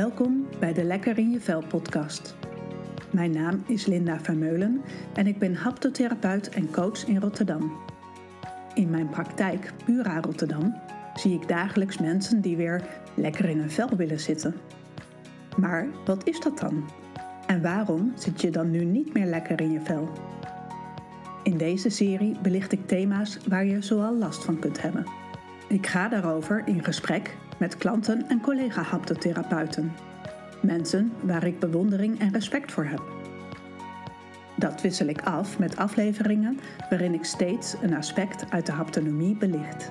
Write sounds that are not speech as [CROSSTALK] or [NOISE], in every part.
Welkom bij de Lekker in je Vel podcast. Mijn naam is Linda Vermeulen en ik ben haptotherapeut en coach in Rotterdam. In mijn praktijk Pura Rotterdam zie ik dagelijks mensen die weer lekker in hun vel willen zitten. Maar wat is dat dan? En waarom zit je dan nu niet meer lekker in je vel? In deze serie belicht ik thema's waar je zoal last van kunt hebben. Ik ga daarover in gesprek met klanten en collega-haptotherapeuten. Mensen waar ik bewondering en respect voor heb. Dat wissel ik af met afleveringen waarin ik steeds een aspect uit de haptonomie belicht.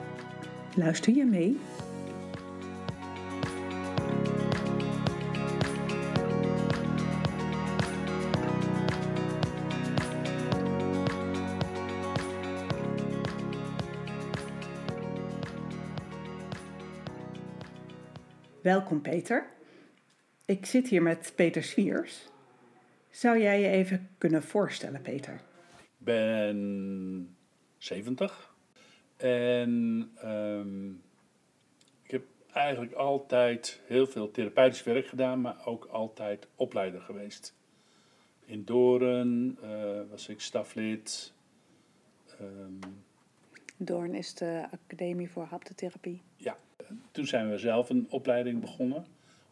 Luister je mee? Welkom Peter. Ik zit hier met Peter Swiers. Zou jij je even kunnen voorstellen, Peter? Ik ben 70 en ehm, ik heb eigenlijk altijd heel veel therapeutisch werk gedaan, maar ook altijd opleider geweest. In Doorn uh, was ik staflid. Um, Doorn is de Academie voor Haptotherapie. Ja, toen zijn we zelf een opleiding begonnen.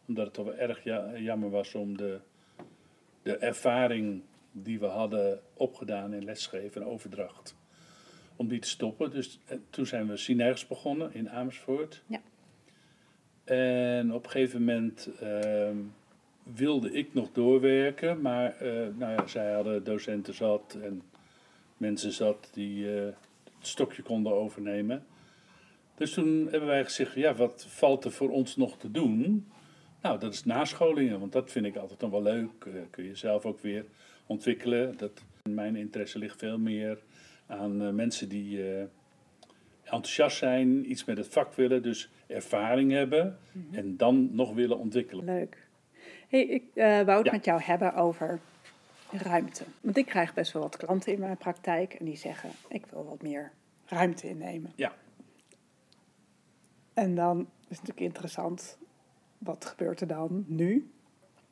Omdat het toch wel erg jammer was om de, de ervaring die we hadden opgedaan in lesgeven en overdracht, om die te stoppen. Dus eh, toen zijn we Synergs begonnen in Amersfoort. Ja. En op een gegeven moment uh, wilde ik nog doorwerken, maar uh, nou ja, zij hadden docenten zat en mensen zat die uh, het stokje konden overnemen. Dus toen hebben wij gezegd, ja, wat valt er voor ons nog te doen? Nou, dat is nascholingen, want dat vind ik altijd dan wel leuk. Uh, kun je zelf ook weer ontwikkelen. Dat, mijn interesse ligt veel meer aan uh, mensen die uh, enthousiast zijn, iets met het vak willen, dus ervaring hebben mm-hmm. en dan nog willen ontwikkelen. Leuk. Hey, ik wou het ja. met jou hebben over ruimte. Want ik krijg best wel wat klanten in mijn praktijk en die zeggen, ik wil wat meer ruimte innemen. Ja. En dan is het natuurlijk interessant, wat gebeurt er dan nu?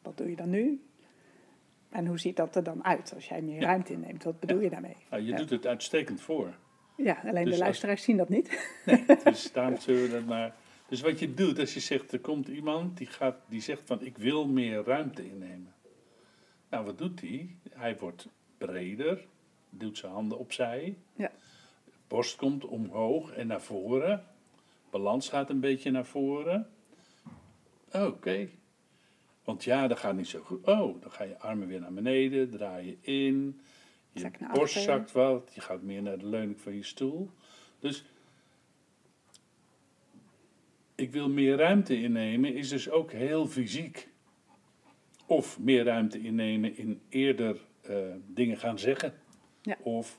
Wat doe je dan nu? En hoe ziet dat er dan uit als jij meer ruimte inneemt? Wat bedoel je daarmee? Nou, je doet het uitstekend voor. Ja, alleen de dus luisteraars zien dat niet. Nee, [LAUGHS] dus daarom zullen we dat maar... Dus wat je doet, als je zegt, er komt iemand die, gaat, die zegt van ik wil meer ruimte innemen. Nou, wat doet hij? Hij wordt breder, doet zijn handen opzij. Ja. Borst komt omhoog en naar voren balans gaat een beetje naar voren. Oké. Want ja, dat gaat niet zo goed. Oh, dan ga je armen weer naar beneden, draai je in. Je borst zakt wat, je gaat meer naar de leuning van je stoel. Dus ik wil meer ruimte innemen, is dus ook heel fysiek. Of meer ruimte innemen in eerder uh, dingen gaan zeggen. Ja. Of,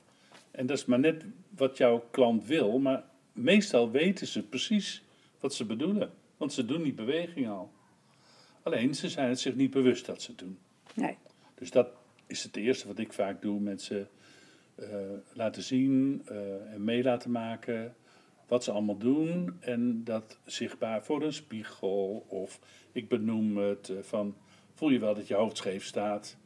en dat is maar net wat jouw klant wil, maar meestal weten ze precies wat ze bedoelen. Want ze doen die beweging al. Alleen ze zijn het zich niet bewust dat ze het doen. Nee. Dus dat is het eerste wat ik vaak doe. Mensen uh, laten zien uh, en mee laten maken wat ze allemaal doen. En dat zichtbaar voor een spiegel. Of ik benoem het uh, van, voel je wel dat je hoofd scheef staat?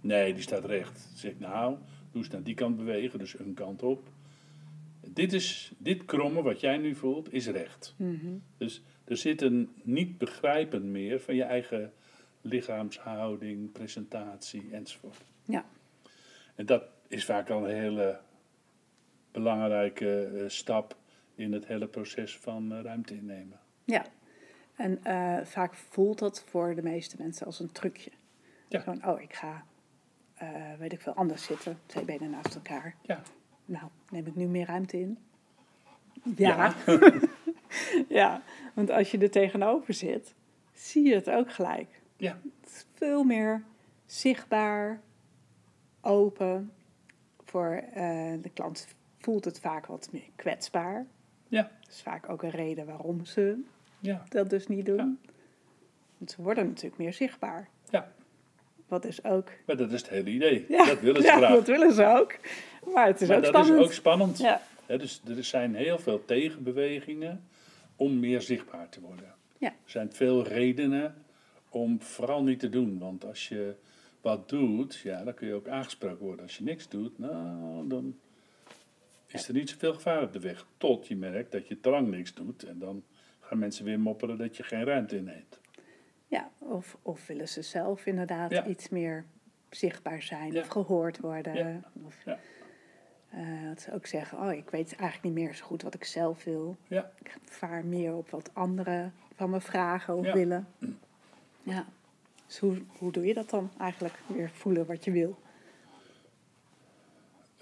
Nee, die staat recht. Dan zeg ik, nou, doe eens naar die kant bewegen, dus een kant op dit, is, dit kromme wat jij nu voelt, is recht. Mhm. Dus er zit een niet begrijpen meer van je eigen lichaamshouding, presentatie enzovoort. Ja. En dat is vaak al een hele belangrijke eh, stap in het hele proces van uh, ruimte innemen. Ja, en uh, vaak voelt dat voor de meeste mensen als een trucje. Ja. Gewoon, oh, ik ga, weet ik veel, anders zitten, twee benen naast elkaar. Ja nou, neem ik nu meer ruimte in? Ja. [LAUGHS] Ja. want als je er tegenover zit, zie je het ook gelijk. Ja. Het is veel meer zichtbaar, open. Voor uh, de klant voelt het vaak wat meer kwetsbaar. Ja. Dat is vaak ook een reden waarom ze ja. dat dus niet doen. Ja. Want ze worden natuurlijk meer zichtbaar. Ja. Wat is ook... Maar dat is het hele idee. Ja. Dat willen ze ja, graag. dat willen ze ook. Maar het is ook dat spannend. is ook spannend. Ja. dus er zijn heel veel tegenbewegingen om meer zichtbaar te worden. Ja. Er zijn veel redenen om vooral niet te doen. Want als je wat doet, ja, dan kun je ook aangesproken worden. Als je niks doet, nou, dan is er niet zoveel gevaar op de weg. Tot je merkt dat je te lang niks doet. En dan gaan mensen weer mopperen dat je geen ruimte inneemt. Ja, of, of willen ze zelf inderdaad iets meer zichtbaar zijn of gehoord worden. Of, uh, dat ze ook zeggen, oh, ik weet eigenlijk niet meer zo goed wat ik zelf wil. Ja. Ik vaar meer op wat anderen van me vragen of willen. Ja. Dus hoe, hoe doe je dat dan eigenlijk? Weer voelen wat je wil?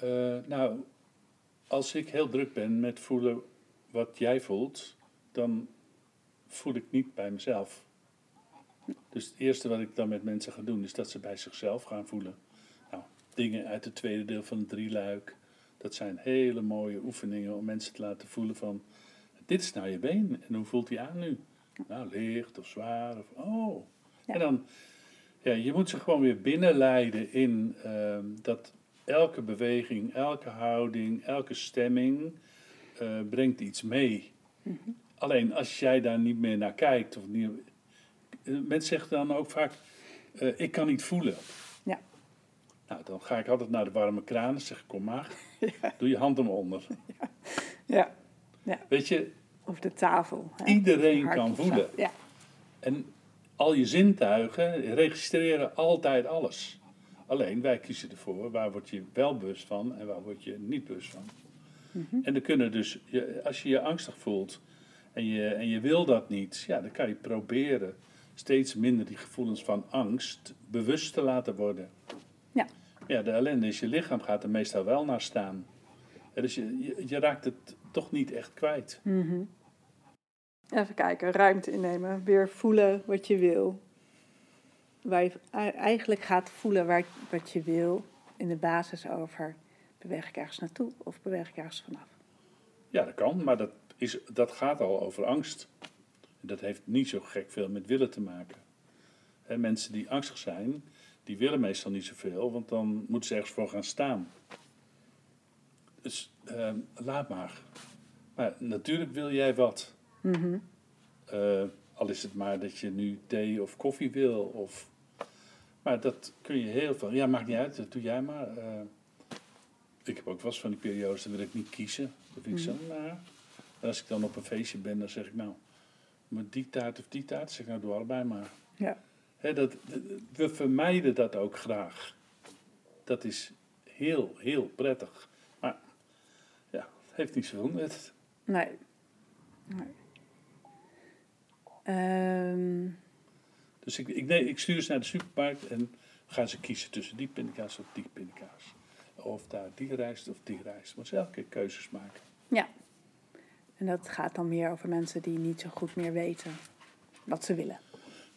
Uh, nou, als ik heel druk ben met voelen wat jij voelt, dan voel ik niet bij mezelf. Dus het eerste wat ik dan met mensen ga doen, is dat ze bij zichzelf gaan voelen. Nou, dingen uit het tweede deel van het drieluik. Dat zijn hele mooie oefeningen om mensen te laten voelen van... Dit is nou je been en hoe voelt hij aan nu? Nou, licht of zwaar of... Oh. En dan... Ja, je moet ze gewoon weer binnenleiden in ehm, dat elke beweging, elke houding, elke stemming uh, brengt iets mee. Mm Alleen als jij daar niet meer naar kijkt, of niet, eh, mensen zeggen dan ook vaak, uh, ik kan niet voelen. Ja. Nou, dan ga ik altijd naar de warme kraan en zeg kom maar, [LAUGHS] doe je hand omonder. [LAUGHS] Ja. ja. ja. Weet je... Of de tafel. Hè? Iedereen kan voelen. Ja. En al je zintuigen registreren altijd alles. Alleen wij kiezen ervoor waar word je wel bewust van en waar word je niet bewust van. Mm En er kunnen dus, als je je angstig voelt en je, en je wil dat niet, ja, dan kan je proberen steeds minder die gevoelens van angst bewust te laten worden. Ja. Ja, de ellende is, je lichaam gaat er meestal wel naar staan. dus je, je, raakt het toch niet echt kwijt. Mm Even kijken, ruimte innemen, weer voelen wat je wil. Waar je eigenlijk gaat voelen waar, wat je wil in de basis over beweeg ik ergens naartoe of beweeg ik ergens vanaf. Ja, dat kan, maar dat, is, dat gaat al over angst. Dat heeft niet zo gek veel met willen te maken. Mensen die angstig zijn, die willen meestal niet zoveel, want dan moeten ze ergens voor gaan staan. Dus ehm, laat maar. Maar natuurlijk wil jij wat. Mm al is het maar dat je nu thee of koffie wil. Of... Maar dat kun je heel veel. Ja, maakt niet uit, dat doe jij maar. Uh, ik heb ook wel eens van die periodes, dan wil ik niet kiezen. Dat vind ik mm zo, nou, als ik dan op een feestje ben, dan zeg ik nou, met die taart of die taart, zeg nou, doe allebei maar. Ja. dat, we vermijden dat ook graag. Dat is heel, heel prettig. Maar ja, het heeft niet zoveel nut. Nee. nee. Ehm. Dus ik, ik, nee, ik stuur ze naar de supermarkt en gaan ze kiezen tussen die pindakaas of die pindakaas. Of daar die rijst of die rijst. Maar ze elke keer keuzes maken. Ja. En dat gaat dan meer over mensen die niet zo goed meer weten wat ze willen.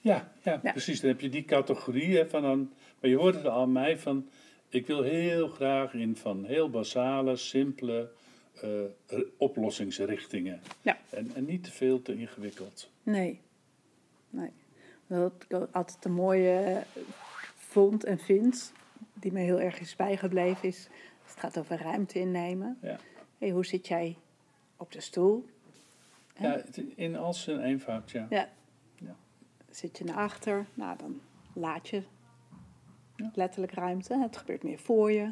Ja, ja, precies. Dan heb je die categorie hè, van dan. Maar je hoort het al aan mij van. Ik wil heel graag in van heel basale, simpele uh, oplossingsrichtingen. Ja. En, en niet te veel te ingewikkeld. Nee. Nee. Wat ik altijd een mooie vond en vind, die me heel erg is bijgebleven, is. Het gaat over ruimte innemen. Ja. Hey, hoe zit jij op de stoel. Ja, in al zijn eenvoud, ja. ja. ja. Zit je naar achter, nou dan laat je ja. letterlijk ruimte. Het gebeurt meer voor je.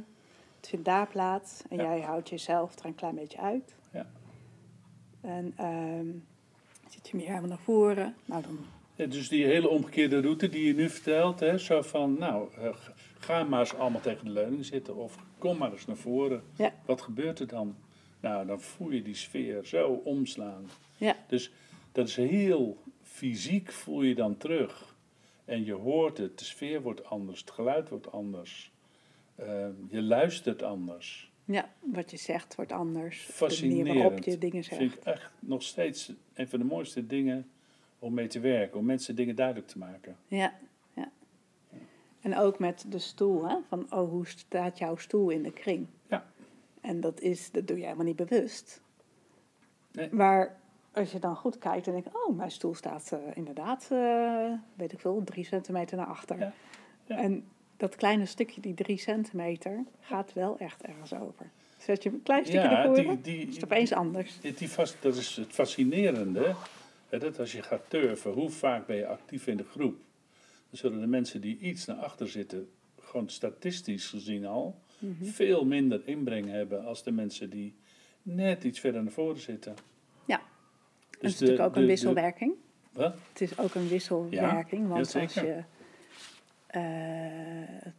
Het vindt daar plaats. En jij houdt jezelf er een klein beetje uit. Ja. En ehm, zit je meer helemaal naar voren. Nou dan... Ja, dus die hele omgekeerde route die je nu vertelt, hè, zo van, nou, uh, ga maar eens allemaal tegen de leuning zitten of kom maar eens naar voren. Ja. Wat gebeurt er dan? Nou, dan voel je die sfeer zo omslaan. Ja. Dus dat is heel fysiek voel je dan terug. En je hoort het, de sfeer wordt anders, het geluid wordt anders. Uh, je luistert anders. Ja, wat je zegt wordt anders. Fascinerend. De manier waarop je dingen zegt. Vind ik echt nog steeds een van de mooiste dingen om mee te werken. Om mensen dingen duidelijk te maken. Ja, ja. En ook met de stoel, hè? Van, oh, hoe staat jouw stoel in de kring? Ja. En dat, is, dat doe je helemaal niet bewust. Nee. Maar als je dan goed kijkt en denkt, oh, mijn stoel staat uh, inderdaad, uh, weet ik veel, drie centimeter naar achter. Ja. Ja. En dat kleine stukje, die drie centimeter, gaat wel echt ergens over. Zet je een klein stukje ja, ervoor, die, die, is het opeens anders. Die, die vast, dat is het fascinerende, hè, dat als je gaat turven, hoe vaak ben je actief in de groep? dan zullen de mensen die iets naar achter zitten, gewoon statistisch gezien al, Mhm. veel minder inbreng hebben als de mensen die net iets verder naar voren zitten. Ja. Dus het is de- natuurlijk ook de- een de- wisselwerking. Wat? Het is ook een wisselwerking, want als je eh,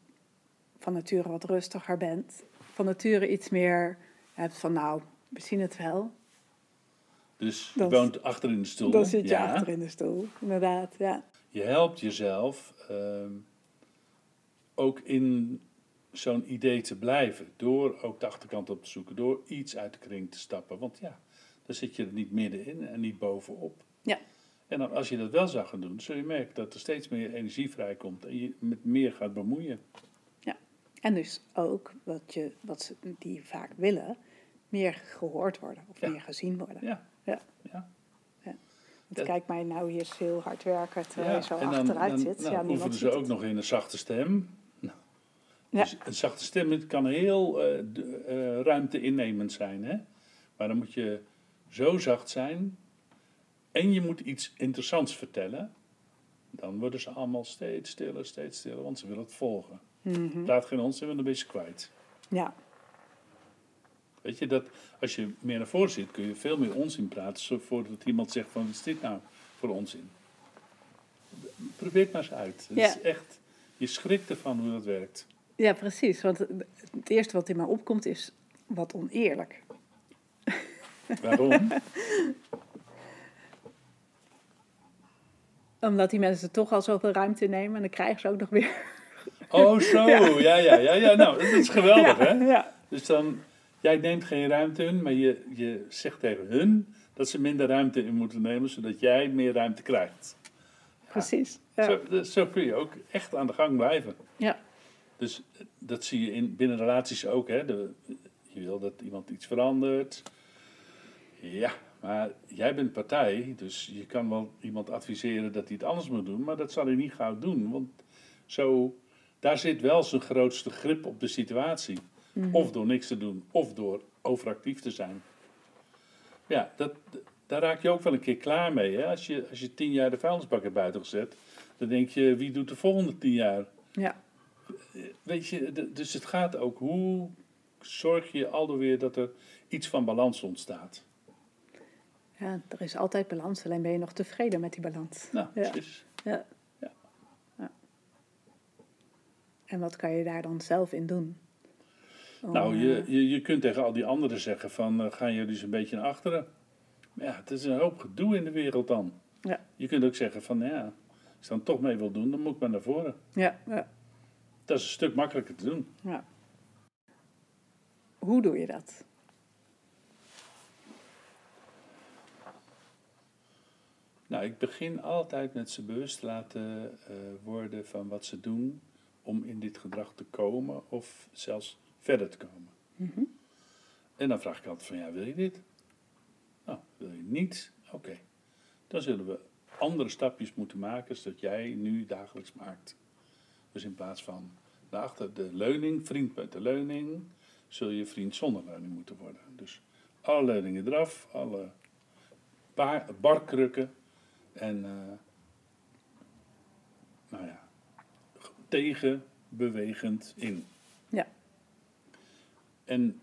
van nature wat rustiger bent, van nature iets meer hebt van nou, we zien het wel, Dus je Dat- woont achter in de stoel. dan zit je ja. achter in de stoel, inderdaad, ja. Je helpt jezelf ehm, ook in zo'n idee te blijven. Door ook de achterkant op te zoeken. Door iets uit de kring te stappen. Want ja, dan zit je er niet middenin en niet bovenop. Ja. En dan, als je dat wel zou gaan doen, zul je merken dat er steeds meer energie vrijkomt. En je met meer gaat bemoeien. En dus ook wat, je, wat ze die vaak willen, meer gehoord worden of Ja. meer gezien worden. Ja. Ja. ja. Want Ja. kijk mij nou hier heel hard werken terwijl je zo en dan, achteruit dan, zit. nou, ja, oefenen ze ook het. nog in een zachte stem. Ja. Dus een zachte stem het kan heel eh, de- eh, ruimte innemend zijn. Hè? Maar dan moet je zo zacht zijn. En je moet iets interessants vertellen. Dan worden ze allemaal steeds stiller, steeds stiller. Want ze willen het volgen. Mhm. Laat geen onzin, want dan ben je kwijt. Ja, Weet je, dat als je meer naar voren zit, kun je veel meer onzin praten. Voordat iemand zegt van, wat is dit nou voor onzin? Probeer het maar eens uit. Het Ja. is echt, je schrikt ervan hoe dat werkt. Ja, precies. Want het eerste wat in mij opkomt is wat oneerlijk. Waarom? [LAUGHS] Omdat die mensen toch al zoveel ruimte nemen en dan krijgen ze ook nog weer. [LAUGHS] Oh, zo. Ja, ja, ja. ja, Nou, dat is geweldig, [LAUGHS] hè? Ja, Dus dan, jij neemt geen ruimte in, maar je, je zegt tegen hun dat ze minder ruimte in moeten nemen, zodat jij meer ruimte krijgt. precies. Ja. Zo, dus zo kun je ook echt aan de gang blijven. ja. Dus eh, dat zie je in, binnen relaties ook, hè? De, je wil dat iemand iets verandert. Ja, maar jij bent partij, dus je kan wel iemand adviseren dat hij het anders moet doen, maar dat zal hij niet gauw doen, want zo, daar zit wel zijn grootste grip op de situatie. Of door niks te doen, of door overactief te zijn. Ja, dat, daar raak je ook wel een keer klaar mee. Hè? Als, je, als je tien jaar de vuilnisbak hebt buiten gezet, dan denk je, wie doet de volgende tien jaar? ja. Weet je, dus het gaat ook, hoe zorg je alweer dat er iets van balans ontstaat? Ja, er is altijd balans, alleen ben je nog tevreden met die balans. Nou, Ja. precies. Ja. Ja. Ja. En wat kan je daar dan zelf in doen? Om, Nou, je, eh, je, je kunt tegen al die anderen zeggen van, eh, gaan jullie eens een beetje naar achteren? Maar ja, het is een hoop gedoe in de wereld dan. Ja. Je kunt ook zeggen van, ja, als je dan toch mee wil doen, dan moet ik maar naar voren. ja, ja, Dat is een stuk makkelijker te doen. ja. Hoe doe je dat? Nou, ik begin altijd met ze bewust te laten eh, worden van wat ze doen om in dit gedrag te komen of zelfs verder te komen. Mhm. En dan vraag ik altijd van, ja, wil je dit? Nou, wil je niet? Oké. Dan zullen we andere stapjes moeten maken zodat jij nu dagelijks maakt. Dus in plaats van daarachter de leuning, vriend met de leuning, zul je vriend zonder leuning moeten worden. Dus alle leuningen eraf, alle ba- barkrukken en eh, nou ja, tegenbewegend in. Ja. En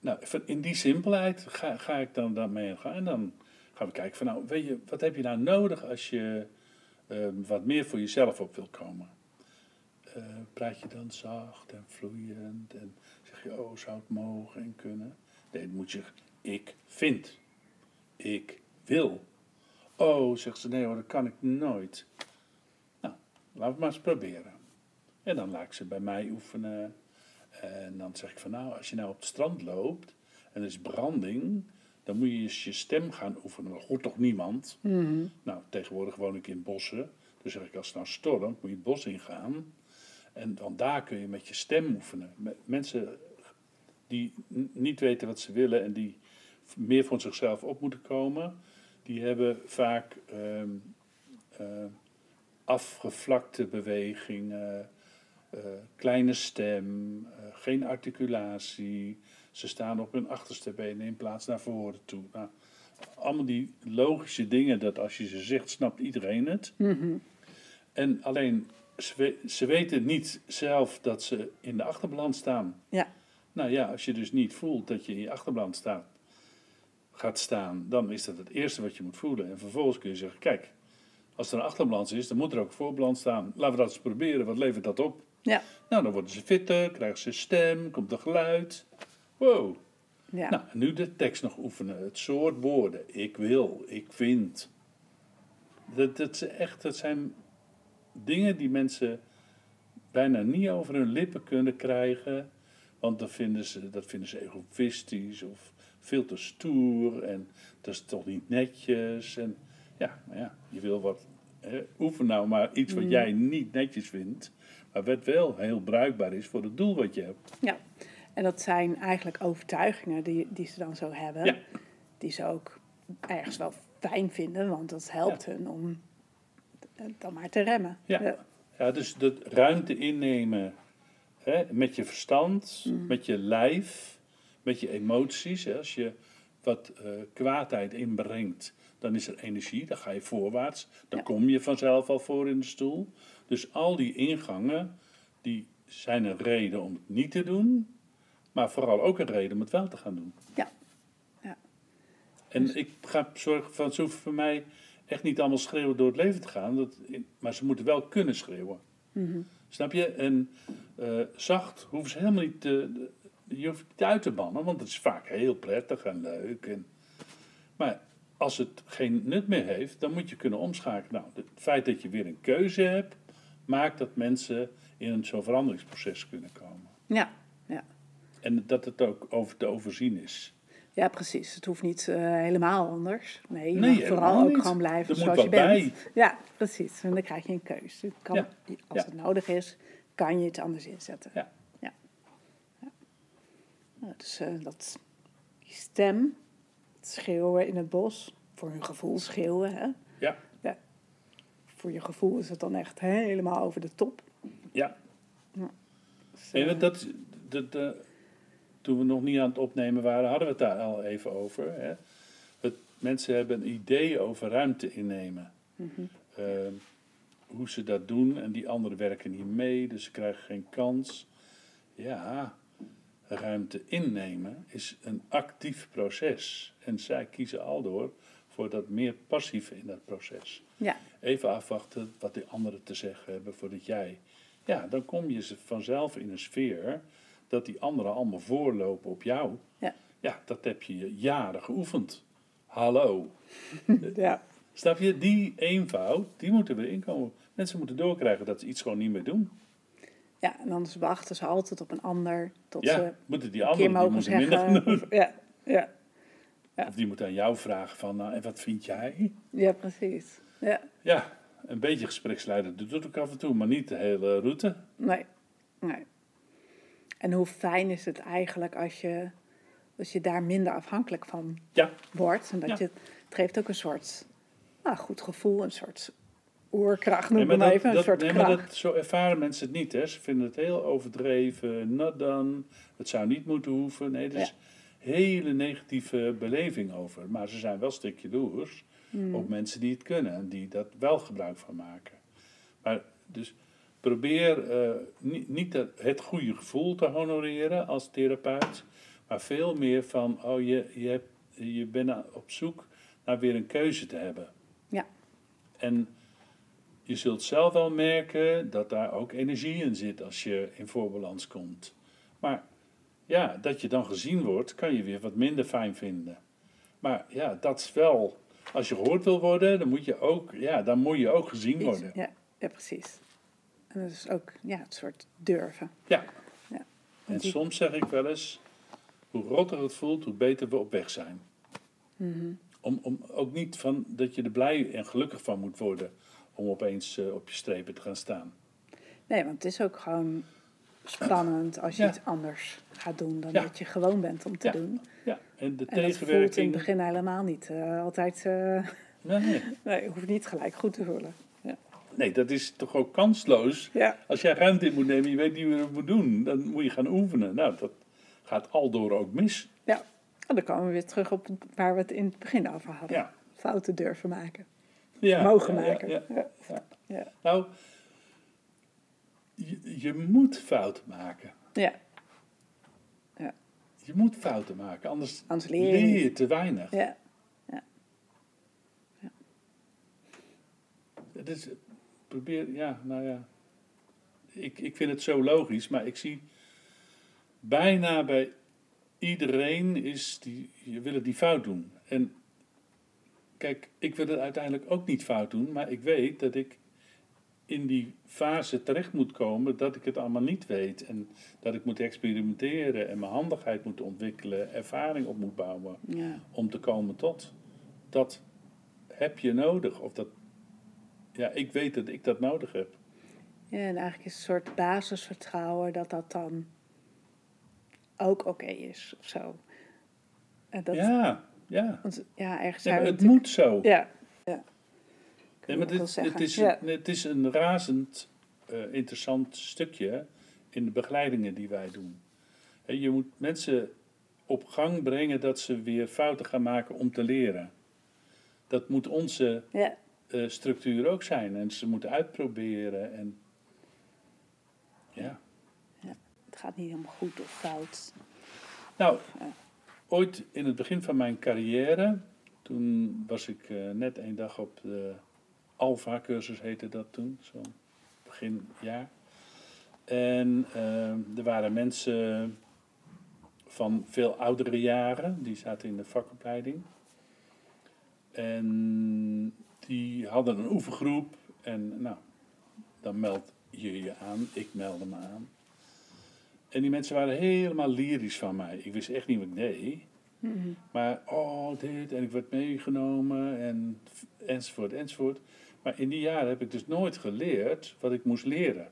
nou, in die simpelheid ga, ga ik dan daarmee aan gaan. En dan gaan we kijken van, nou, weet je, wat heb je nou nodig als je eh, wat meer voor jezelf op wil komen? Eh, praat je dan zacht en vloeiend en zeg je, oh, zou het mogen en kunnen? Nee, dan moet je, ik vind, ik wil. Oh, zegt ze, nee hoor, dat kan ik nooit. Nou, laten we het maar eens proberen. En dan laat ik ze bij mij oefenen. En dan zeg ik van nou, als je nou op het strand loopt en er is branding, dan moet je eens je stem gaan oefenen. Dat hoort toch niemand? Nou, tegenwoordig woon ik in bossen. Dus zeg ik, als het nou stormt, moet je het bos ingaan. En van daar kun je met je stem oefenen. Me- Mensen die niet weten wat ze willen en die meer voor zichzelf op moeten komen, die hebben vaak ehm, eh, afgevlakte bewegingen, eh, kleine stem, eh, geen articulatie. Ze staan op hun achterste benen in plaats naar voren toe. Nou, allemaal die logische dingen dat als je ze zegt, snapt iedereen het. Mhm. En alleen ze, ze weten niet zelf dat ze in de achterbalans staan. Ja. Nou ja, als je dus niet voelt dat je in je achterbalans staat, gaat staan, dan is dat het eerste wat je moet voelen. En vervolgens kun je zeggen, kijk, als er een achterbalans is, dan moet er ook een voorbalans staan. Laten we dat eens proberen, wat levert dat op? Ja. Nou, dan worden ze fitter, krijgen ze stem, komt er geluid. Wow. Ja. Nou, nu de tekst nog oefenen. Het soort woorden. Ik wil, ik vind. Dat, dat, echt, dat zijn dingen die mensen bijna niet over hun lippen kunnen krijgen. Want dan vinden ze, dat vinden ze egoïstisch of veel te stoer. En dat is toch niet netjes. En ja, maar ja, je wil wat. Hè, oefen nou maar iets wat Mm. jij niet netjes vindt. Maar wat wel heel bruikbaar is voor het doel wat je hebt. ja. En dat zijn eigenlijk overtuigingen die, die ze dan zo hebben. Ja. Die ze ook ergens wel fijn vinden, want dat helpt hun om dan maar te remmen. Ja. Ja, dus de ruimte innemen hè, met je verstand, Mm. met je lijf, met je emoties. Hè. Als je wat eh, kwaadheid inbrengt, dan is er energie, dan ga je voorwaarts. Dan Ja. kom je vanzelf al voor in de stoel. Dus al die ingangen, die zijn een reden om het niet te doen, maar vooral ook een reden om het wel te gaan doen. Ja. Ja. En ik ga zorgen van, hoeven voor mij echt niet allemaal schreeuwen door het leven te gaan, dat, maar ze moeten wel kunnen schreeuwen. Mhm. Snap je? En eh, zacht hoeven ze helemaal niet te, je hoeft niet uit te bannen, want het is vaak heel prettig en leuk. En, maar als het geen nut meer heeft, dan moet je kunnen omschakelen. Nou, het feit dat je weer een keuze hebt, maakt dat mensen in een zo'n veranderingsproces kunnen komen. Ja. Ja. En dat het ook over te overzien is. Ja, precies. Het hoeft niet eh, helemaal anders. Nee, je Nee, mag vooral ook niet. gewoon blijven Er moet zoals je bent. Ja, precies. En dan krijg je een keus. Je kan, Ja. Als Ja. het nodig is, kan je het anders inzetten. Ja. ja. ja. Nou, dus eh, dat, die stem, het schreeuwen in het bos, voor hun gevoel schreeuwen. Hè? Ja, Voor je gevoel is het dan echt helemaal over de top. ja. Dus, En eh, dat, dat, toen we nog niet aan het opnemen waren, hadden we het daar al even over. Hè? Het, mensen hebben een idee over ruimte innemen. mhm. Eh, hoe ze dat doen en die anderen werken niet mee, dus ze krijgen geen kans. Ja, ruimte innemen is een actief proces. En zij kiezen al door voor dat meer passieve in dat proces. Ja, Even afwachten wat de anderen te zeggen hebben voordat jij. Ja, dan kom je ze vanzelf in een sfeer dat die anderen allemaal voorlopen op jou. Ja. Ja, dat heb je jaren geoefend. Hallo. [LAUGHS] ja, Snap je? Die eenvoud, die moeten we inkomen. Mensen moeten doorkrijgen dat ze iets gewoon niet meer doen. ja, en dan wachten ze altijd op een ander tot Ja, ze moeten die anderen die moeten minder zeggen. doen. Of, ja, ja, ja. Of die moeten aan jou vragen van, nou, en wat vind jij? ja, precies. Ja, Ja, een beetje gespreksleider dat doet ook af en toe, maar niet de hele route. nee, nee. En hoe fijn is het eigenlijk als je, als je daar minder afhankelijk van Ja, wordt. En dat Ja. je, het geeft ook een soort nou, goed gevoel, een soort oerkracht Nee, noem maar maar dat, even. Een soort nee, maar kracht. dat, zo ervaren mensen het niet. Hè. Ze vinden het heel overdreven, done, het zou niet moeten hoeven. Nee, er is hele negatieve beleving over. Maar ze zijn wel stukje Hmm. op mensen die het kunnen en die dat wel gebruik van maken. Maar dus probeer eh, niet, niet het goede gevoel te honoreren als therapeut, maar veel meer van, oh je, je, hebt, je bent op zoek naar weer een keuze te hebben. Ja. En je zult zelf wel merken dat daar ook energie in zit als je in voorbalans komt. Maar ja, dat je dan gezien wordt, kan je weer wat minder fijn vinden. Maar ja, dat is wel, als je gehoord wil worden, dan moet je ook, ja, dan moet je ook gezien worden. Ja, ja, precies. En dat is ook ja, het soort durven. Ja. Ja. En die- soms zeg ik wel eens, hoe rotter het voelt, hoe beter we op weg zijn. Mhm. Om, om ook niet van dat je er blij en gelukkig van moet worden om opeens eh, op je strepen te gaan staan. Nee, want het is ook gewoon spannend als je Ja. iets anders gaat doen dan Ja. dat je gewoon bent om te Ja. doen. Ja, en de En dat voelt in het begin helemaal niet eh, altijd. eh Nee, nee, [LAUGHS] je hoeft niet gelijk goed te voelen. Ja. nee, dat is toch ook kansloos. Ja. Als jij ruimte in moet nemen, je weet niet hoe je het moet doen, dan moet je gaan oefenen. Nou, dat gaat aldoor ook mis. ja. En dan komen we weer terug op waar we het in het begin over hadden. Ja. Fouten durven maken. Ja, Mogen ja, ja, maken. ja. Ja. Ja. Nou, je, je moet fouten maken. Ja. Je moet fouten maken, anders, Anders leer je leer je te weinig. Ja. Ja. Het is, probeer, ja, nou ja. Ik, ik vind het zo logisch, maar ik zie bijna bij iedereen is die, je wil het niet fout doen. En kijk, ik wil het uiteindelijk ook niet fout doen, maar ik weet dat ik in die fase terecht moet komen dat ik het allemaal niet weet. En dat ik moet experimenteren en mijn handigheid moet ontwikkelen, ervaring op moet bouwen Ja. om te komen tot. Dat heb je nodig. Of dat, ja, ik weet dat ik dat nodig heb. Ja, en eigenlijk is een soort basisvertrouwen dat dat dan ook oké is of zo. En dat, ja, ja. Want ja, ergens we het moet zo. Ja, ja. Nee, maar dit, het, is, ja. het is een razend eh, interessant stukje in de begeleidingen die wij doen. Je moet mensen op gang brengen dat ze weer fouten gaan maken om te leren. Dat moet onze Ja, eh, structuur ook zijn. En ze moeten uitproberen. En ja. het gaat niet helemaal goed of fout. Nou, Ja. ooit in het begin van mijn carrière, toen was ik eh, net één dag op de Alpha-cursus, heette dat toen, zo'n beginjaar. En eh, er waren mensen van veel oudere jaren, die zaten in de vakopleiding. En die hadden een oefengroep en nou, dan meld je je aan, ik meldde me aan. En die mensen waren helemaal lyrisch van mij. Ik wist echt niet wat ik deed. Mhm. Maar, oh, dit, en ik werd meegenomen, en, enzovoort, enzovoort. Maar in die jaren heb ik dus nooit geleerd wat ik moest leren.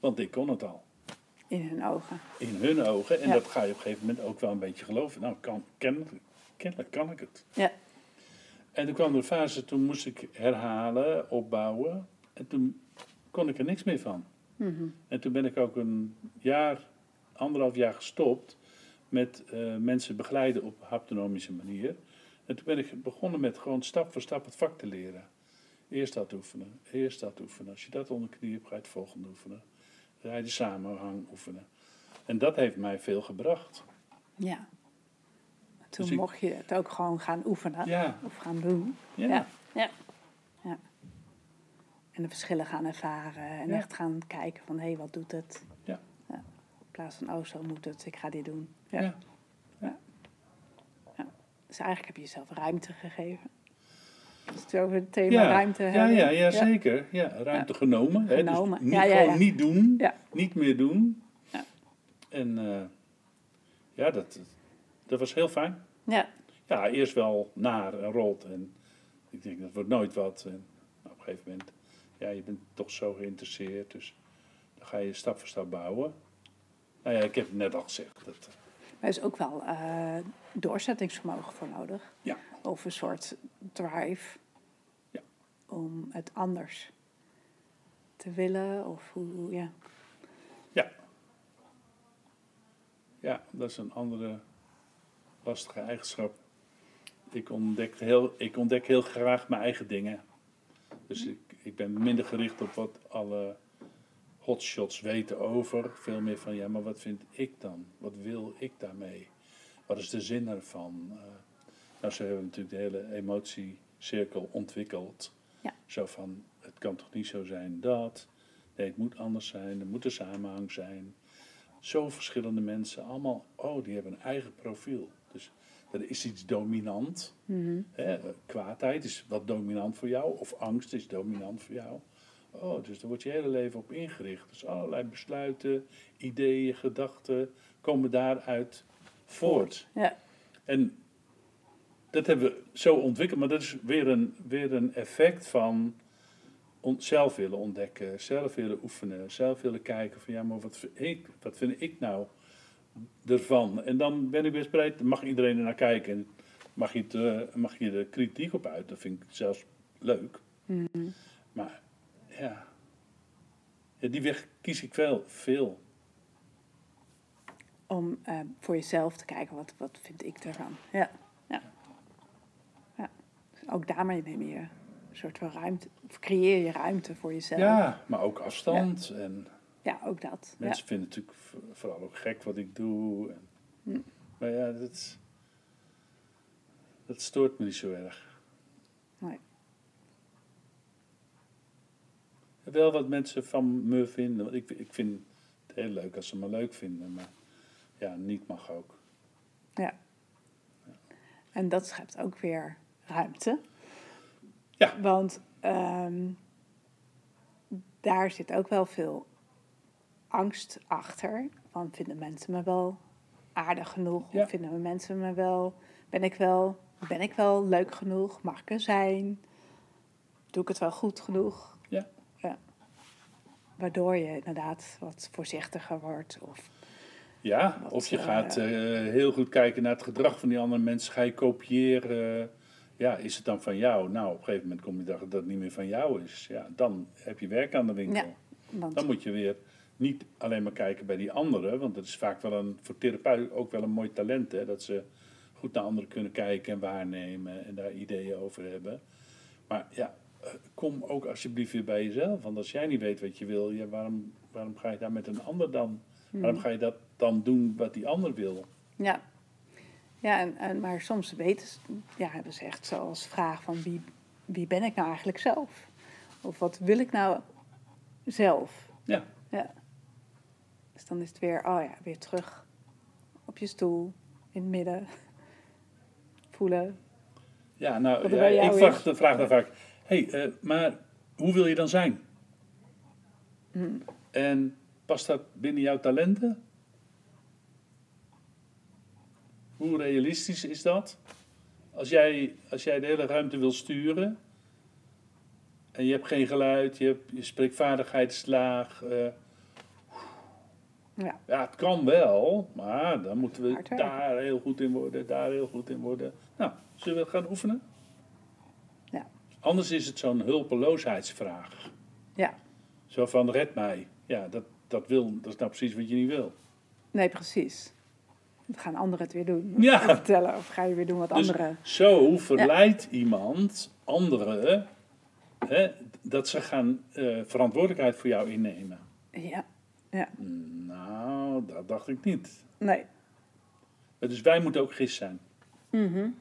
Want ik kon het al. In hun ogen. In hun ogen. En Ja. dat ga je op een gegeven moment ook wel een beetje geloven. Nou, kan, ken, kennelijk kan ik het. Ja. En toen kwam er een fase, toen moest ik herhalen, opbouwen. En toen kon ik er niks meer van. Mhm. En toen ben ik ook een jaar, anderhalf jaar gestopt met eh, mensen begeleiden op haptonomische manier. En toen ben ik begonnen met gewoon stap voor stap het vak te leren. Eerst dat oefenen, eerst dat oefenen. Als je dat onder de knie hebt, ga je het volgende oefenen. Dan ga je de samenhang oefenen. En dat heeft mij veel gebracht. Ja. Toen Dus ik- mocht je het ook gewoon gaan oefenen. Ja, Of gaan doen. ja. Ja. Ja. ja. En de verschillen gaan ervaren. En Ja. echt gaan kijken van, hé, hey, wat doet het? Ja. In plaats van, oh, zo moet het. Ik ga dit doen. ja. Ja. Dus eigenlijk heb je jezelf ruimte gegeven. Als het over het thema ruimte ja, hebben. ja, ja, zeker. Ja, ruimte genomen. Hè? Genomen. Dus niet, gewoon niet doen, niet meer doen. Ja. En eh, ja, dat, dat was heel fijn. Ja. Ja, eerst wel naar en rolt. En ik denk, dat wordt nooit wat. En op een gegeven moment, ja, je bent toch zo geïnteresseerd. Dus dan ga je stap voor stap bouwen. Nou ja, ik heb het net al gezegd. Dat, Maar er is ook wel eh, doorzettingsvermogen voor nodig. Ja. Of een soort drive. Ja. Om het anders te willen. Of hoe, hoe- ja. ja, dat is een andere lastige eigenschap. Ik ontdek heel, ik ontdek heel graag mijn eigen dingen. Dus ik, ik ben minder gericht op wat alle hotshots weten over. Veel meer van, ja, maar wat vind ik dan? Wat wil ik daarmee? Wat is de zin ervan? Eh, nou, ze hebben natuurlijk de hele emotiecirkel ontwikkeld. Ja. Zo van, het kan toch niet zo zijn dat. Nee, het moet anders zijn. Er moet een samenhang zijn. Zo verschillende mensen, allemaal, oh, die hebben een eigen profiel. Dus er is iets dominant. Mhm. Hè, eh, kwaadheid is wat dominant voor jou, of angst is dominant voor jou. Oh, dus daar wordt je hele leven op ingericht. Dus allerlei besluiten, ideeën, gedachten komen daaruit voort. Ja. En dat hebben we zo ontwikkeld, maar dat is weer een, weer een effect van zelf willen ontdekken, zelf willen oefenen, zelf willen kijken van ja, maar wat vind ik, wat vind ik nou ervan? En dan ben ik best bereid, dan mag iedereen er naar kijken. En mag je, het, eh, mag je er kritiek op uit, dat vind ik zelfs leuk. Mhm. Maar ja, ja die weg kies ik wel veel. Om eh, voor jezelf te kijken, wat, wat vind ik ervan? Ja. ja. ja. Ook daarmee neem je een soort van ruimte, of creëer je ruimte voor jezelf. Ja, maar ook afstand en Ja, ook dat. Mensen vinden het natuurlijk vooral ook gek wat ik doe. En, hm. Maar ja, dat, dat stoort me niet zo erg. Nee. Wel wat mensen van me vinden. Want ik, ik vind het heel leuk als ze me leuk vinden. Maar ja, niet mag ook. Ja. En dat schept ook weer ruimte. Ja. Want ehm, daar zit ook wel veel angst achter. Van vinden mensen me wel aardig genoeg? Of vinden mensen me wel... Ben ik wel, ben ik wel leuk genoeg? Mag ik er zijn? Doe ik het wel goed genoeg? Ja. ja. Waardoor je inderdaad wat voorzichtiger wordt. Of ja, of je gaat uh, heel goed kijken naar het gedrag van die andere mensen. Ga je kopiëren. Ja, is het dan van jou? Nou, op een gegeven moment kom je erachter dat het niet meer van jou is. Ja, dan heb je werk aan de winkel. Ja, want... Dan moet je weer niet alleen maar kijken bij die anderen. Want dat is vaak wel een, voor therapeuten ook wel een mooi talent. Hè, dat ze goed naar anderen kunnen kijken en waarnemen. En daar ideeën over hebben. Maar ja, eh, kom ook alsjeblieft weer bij jezelf. Want als jij niet weet wat je wil, ja, waarom, waarom ga je daar met een ander dan? Waarom hmm. ga je dat dan doen wat die ander wil? Ja, ja en, en, maar soms weten ze, ja, hebben ze echt zoals vraag van wie, wie ben ik nou eigenlijk zelf? Of wat wil ik nou zelf? Ja. ja. Dus dan is het weer, oh ja, weer terug op je stoel, in het midden, [LAUGHS] voelen. Ja, nou, ja, ik vraag, vraag dan vaak, hé, hey, uh, maar hoe wil je dan zijn? Hmm. En Past dat binnen jouw talenten? Hoe realistisch is dat? Als jij, als jij de hele ruimte wil sturen en je hebt geen geluid, je, hebt, je spreekvaardigheid is laag. Uh, ja. ja, het kan wel, maar dan moeten we daar heel goed in worden, daar heel goed in worden. Nou, zullen we gaan oefenen? Ja. Anders is het zo'n hulpeloosheidsvraag. Ja. Zo van red mij. Ja, dat, dat, wil, dat is nou precies wat je niet wil. Nee, precies. Dan gaan anderen het weer doen. Ja. Vertellen, of ga je weer doen wat dus anderen... Zo verleidt iemand anderen hè, dat ze gaan uh, verantwoordelijkheid voor jou innemen. Ja. Ja. Nou, dat dacht ik niet. Nee. Dus wij moeten ook gist zijn. Mm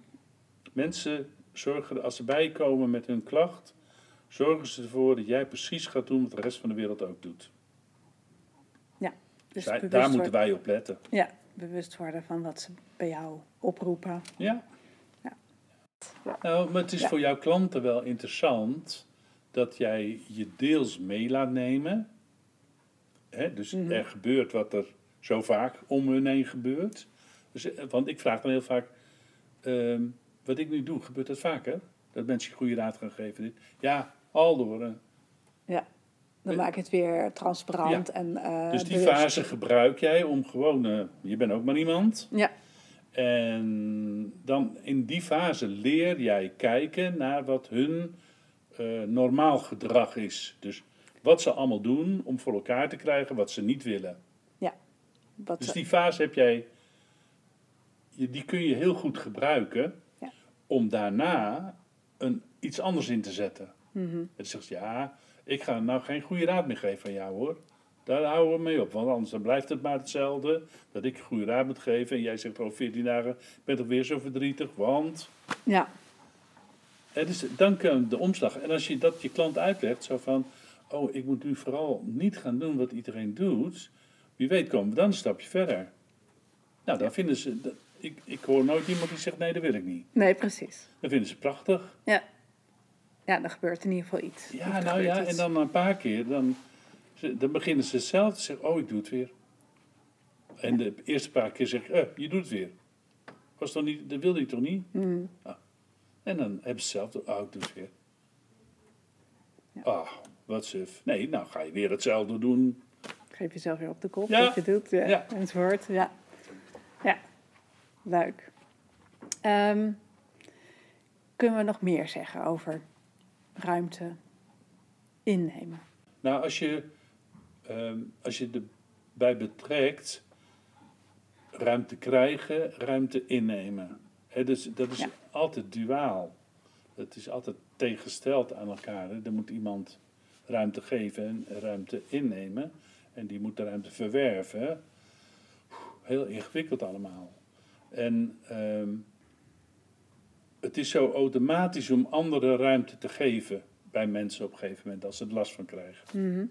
Mensen zorgen, als ze bijkomen met hun klacht, zorgen ze ervoor dat jij precies gaat doen wat de rest van de wereld ook doet. Dus daar, moeten wij op letten. Ja, bewust worden van wat ze bij jou oproepen. Ja. ja. Nou, maar het is voor jouw klanten wel interessant dat jij je deels mee laat nemen. Hè? Dus mhm. er gebeurt wat er zo vaak om hun heen gebeurt. Dus, eh, want ik vraag dan heel vaak, ehm, wat ik nu doe, gebeurt dat vaker? Dat mensen je goede raad gaan geven. Ja, al door. Ja. Dan maak je het weer transparant. En, uh, dus die fase gebruik jij om gewoon, uh, je bent ook maar iemand. Ja. En dan in die fase leer jij kijken naar wat hun uh, normaal gedrag is. Dus wat ze allemaal doen om voor elkaar te krijgen wat ze niet willen. Ja. Wat dus die fase heb jij, die kun je heel goed gebruiken ja. om daarna een, iets anders in te zetten. Mm -hmm. Het zegt ja ik ga nou geen goede raad meer geven van jou hoor. Daar houden we mee op, want anders dan blijft het maar hetzelfde. Dat ik goede raad moet geven en jij zegt over 14 dagen, ik ben toch weer zo verdrietig, want... Ja. Het is dan de omslag. En als je dat je klant uitlegt, zo van, oh, ik moet nu vooral niet gaan doen wat iedereen doet. Wie weet komen we dan een stapje verder. Nou, dan vinden ze, ik, ik hoor nooit iemand die zegt, nee, dat wil ik niet. Nee, precies. Dan vinden ze prachtig. Ja ja, dan gebeurt in ieder geval iets. Ja, nou ja, en dan een paar keer, dan, dan beginnen ze zelf te zeggen, oh, ik doe het weer. En de eerste paar keer zeg ik, eh, je doet het weer. Was toch niet, dat wilde je toch niet? Mm. Ah. En dan hebben ze zelf, oh, ik doe het weer. Ja. Ah, wat suf. Nee, nou ga je weer hetzelfde doen. Geef jezelf weer op de kop ja. wat je doet, ja, ja. enzovoort. Ja, ja. leuk. Um, kunnen we nog meer zeggen over ruimte innemen? Nou, als je, uh, als je erbij betrekt, ruimte krijgen, ruimte innemen. He, dus, dat is altijd duaal. Het is altijd tegengesteld aan elkaar. Er moet iemand ruimte geven en ruimte innemen. En die moet de ruimte verwerven. Heel ingewikkeld allemaal. En ehm, het is zo automatisch om andere ruimte te geven bij mensen op een gegeven moment als ze er last van krijgen. Mhm.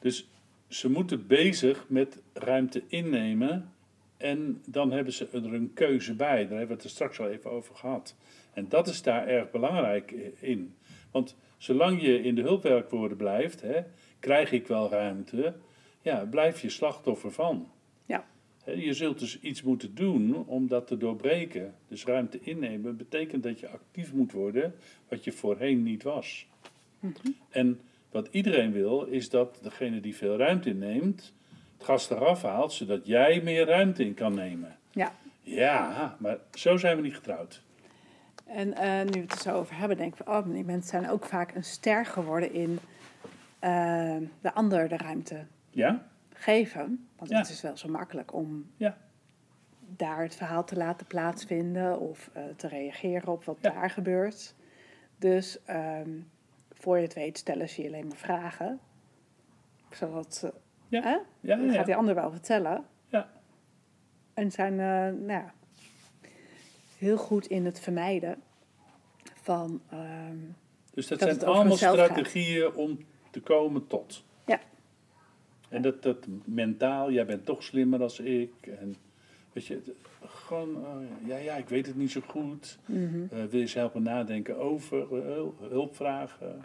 Dus ze moeten bezig met ruimte innemen en dan hebben ze er een keuze bij. Daar hebben we het er straks al even over gehad. En dat is daar erg belangrijk in. Want zolang je in de hulpwerkwoorden blijft, hè, krijg ik wel ruimte, ja, blijf je slachtoffer van. Ja. Je zult dus iets moeten doen om dat te doorbreken. Dus ruimte innemen betekent dat je actief moet worden, wat je voorheen niet was. Mhm. En wat iedereen wil, is dat degene die veel ruimte inneemt, het gas eraf haalt, zodat jij meer ruimte in kan nemen. Ja. Ja, maar zo zijn we niet getrouwd. En eh, nu we het er zo over hebben, denk ik van, oh, die mensen zijn ook vaak een ster geworden in eh, de ander de ruimte Ja? geven. Want Ja. het is wel zo makkelijk om Ja. daar het verhaal te laten plaatsvinden of eh, te reageren op wat daar gebeurt. Dus ehm, voor je het weet stellen ze je alleen maar vragen. Zodat, Ja. hè? Ja, Dan gaat die ander wel vertellen. Ja. En zijn nou, ja, heel goed in het vermijden van... ehm, Dus dat, dat zijn allemaal gaat. strategieën om te komen tot. Ja. En dat, dat mentaal, jij bent toch slimmer dan ik. En weet je, gewoon, eh, ja, ja, ik weet het niet zo goed. mhm. Eh, wil je ze helpen nadenken over eh, hul- hulp vragen?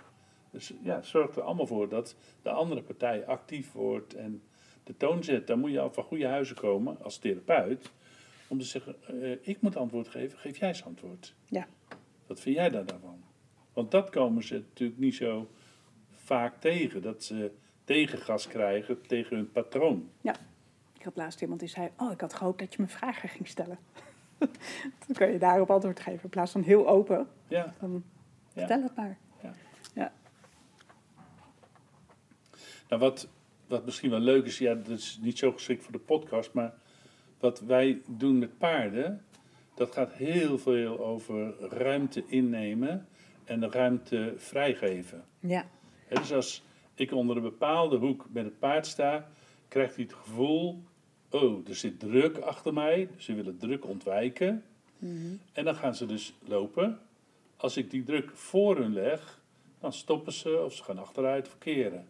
Dus ja, zorg er allemaal voor dat de andere partij actief wordt en de toon zet. Dan moet je al van goede huizen komen als therapeut. Om te zeggen, eh, ik moet antwoord geven, geef jij eens antwoord. Ja. Wat vind jij daar dan van? Want dat komen ze natuurlijk niet zo vaak tegen. Dat ze tegengas krijgen tegen hun patroon. Ik had laatst iemand die zei, oh, ik had gehoopt dat je me vragen ging stellen. [LAUGHS] Dan kun je daarop antwoord geven in plaats van heel open. Ja, Dan Ja. vertel het maar. Nou, wat, wat misschien wel leuk is, ja, dat is niet zo geschikt voor de podcast, maar wat wij doen met paarden, dat gaat heel veel over ruimte innemen en de ruimte vrijgeven. Ja, dus als ik onder een bepaalde hoek met het paard sta, krijgt hij het gevoel, oh, er zit druk achter mij, ze willen druk ontwijken. Mhm. En dan gaan ze dus lopen. Als ik die druk voor hun leg, dan stoppen ze of ze gaan achteruit of keren.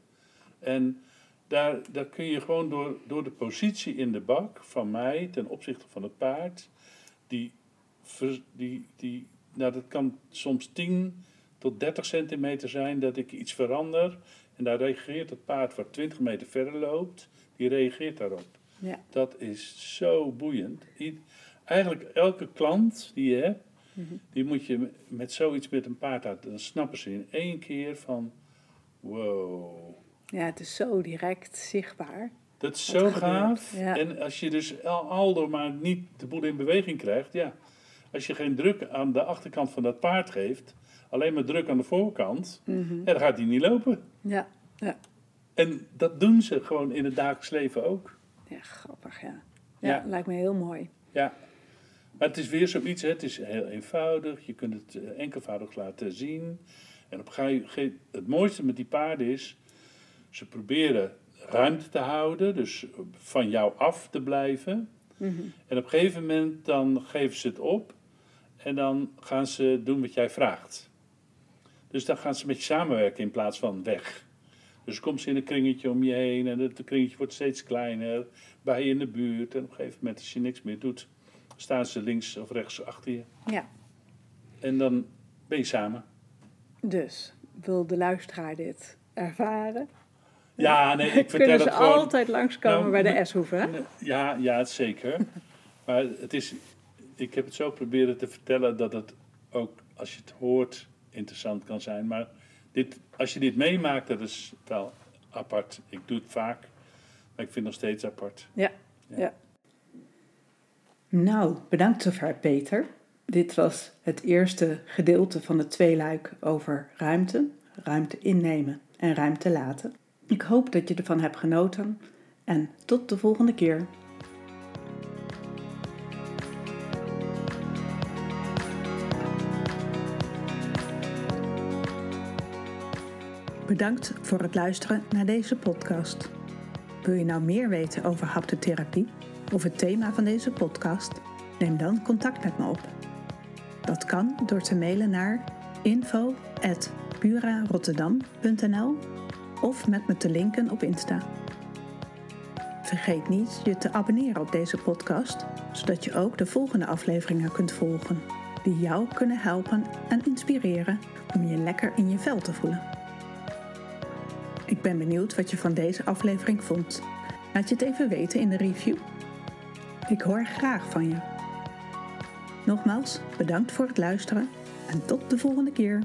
En daar, daar kun je gewoon door, door de positie in de bak van mij ten opzichte van het paard, die, die, die nou dat kan soms 10 tot 30 centimeter zijn dat ik iets verander. En daar reageert het paard wat 20 meter verder loopt, die reageert daarop. ja. Dat is zo boeiend. I- Eigenlijk elke klant die je hebt, Mhm. die moet je met zoiets met een paard uit. Dan snappen ze in één keer van, wow, ja, het is zo direct zichtbaar. dat is zo gaaf. ja. En als je dus al, maar niet de boel in beweging krijgt, ja. Als je geen druk aan de achterkant van dat paard geeft, alleen maar druk aan de voorkant, Mhm. ja, dan gaat hij niet lopen. Ja, ja. En dat doen ze gewoon in het dagelijks leven ook. ja, grappig, ja. Ja, Ja. lijkt me heel mooi. Ja, maar het is weer zoiets, hè. het is heel eenvoudig, je kunt het eh, enkelvoudig laten zien. En op het mooiste met die paarden is, ze proberen ruimte te houden, dus van jou af te blijven. Mhm. En op een gegeven moment dan geven ze het op en dan gaan ze doen wat jij vraagt. Dus dan gaan ze met je samenwerken in plaats van weg. Dus komt ze in een kringetje om je heen en het kringetje wordt steeds kleiner, bij je in de buurt. En op een gegeven moment, als je niks meer doet, staan ze links of rechts achter je. Ja, En dan ben je samen. dus wil de luisteraar dit ervaren? Ja, nee, ik [LAUGHS] vertel Kunnen ze het gewoon. altijd langskomen Nou, bij de nee. S-hoeven, hè? Ja, ja, zeker. [LAUGHS] maar het is, ik heb het zo proberen te vertellen dat het ook, als je het hoort, interessant kan zijn. Maar dit, als je dit meemaakt, dat is wel apart. Ik doe het vaak, maar ik vind het nog steeds apart. Ja, Ja. ja. Nou, bedankt zover Peter. Dit was het eerste gedeelte van het tweeluik over ruimte, ruimte innemen en ruimte laten. Ik hoop dat je ervan hebt genoten en tot de volgende keer. Bedankt voor het luisteren naar deze podcast. Wil je nou meer weten over haptotherapie of het thema van deze podcast? Neem dan contact met me op. Dat kan door te mailen naar info.purarotterdam.nl of met me te linken op Insta. Vergeet niet je te abonneren op deze podcast, zodat je ook de volgende afleveringen kunt volgen, die jou kunnen helpen en inspireren om je lekker in je vel te voelen. Ik ben benieuwd wat je van deze aflevering vond. Laat je het even weten in de review. Ik hoor graag van je. Nogmaals, bedankt voor het luisteren en tot de volgende keer.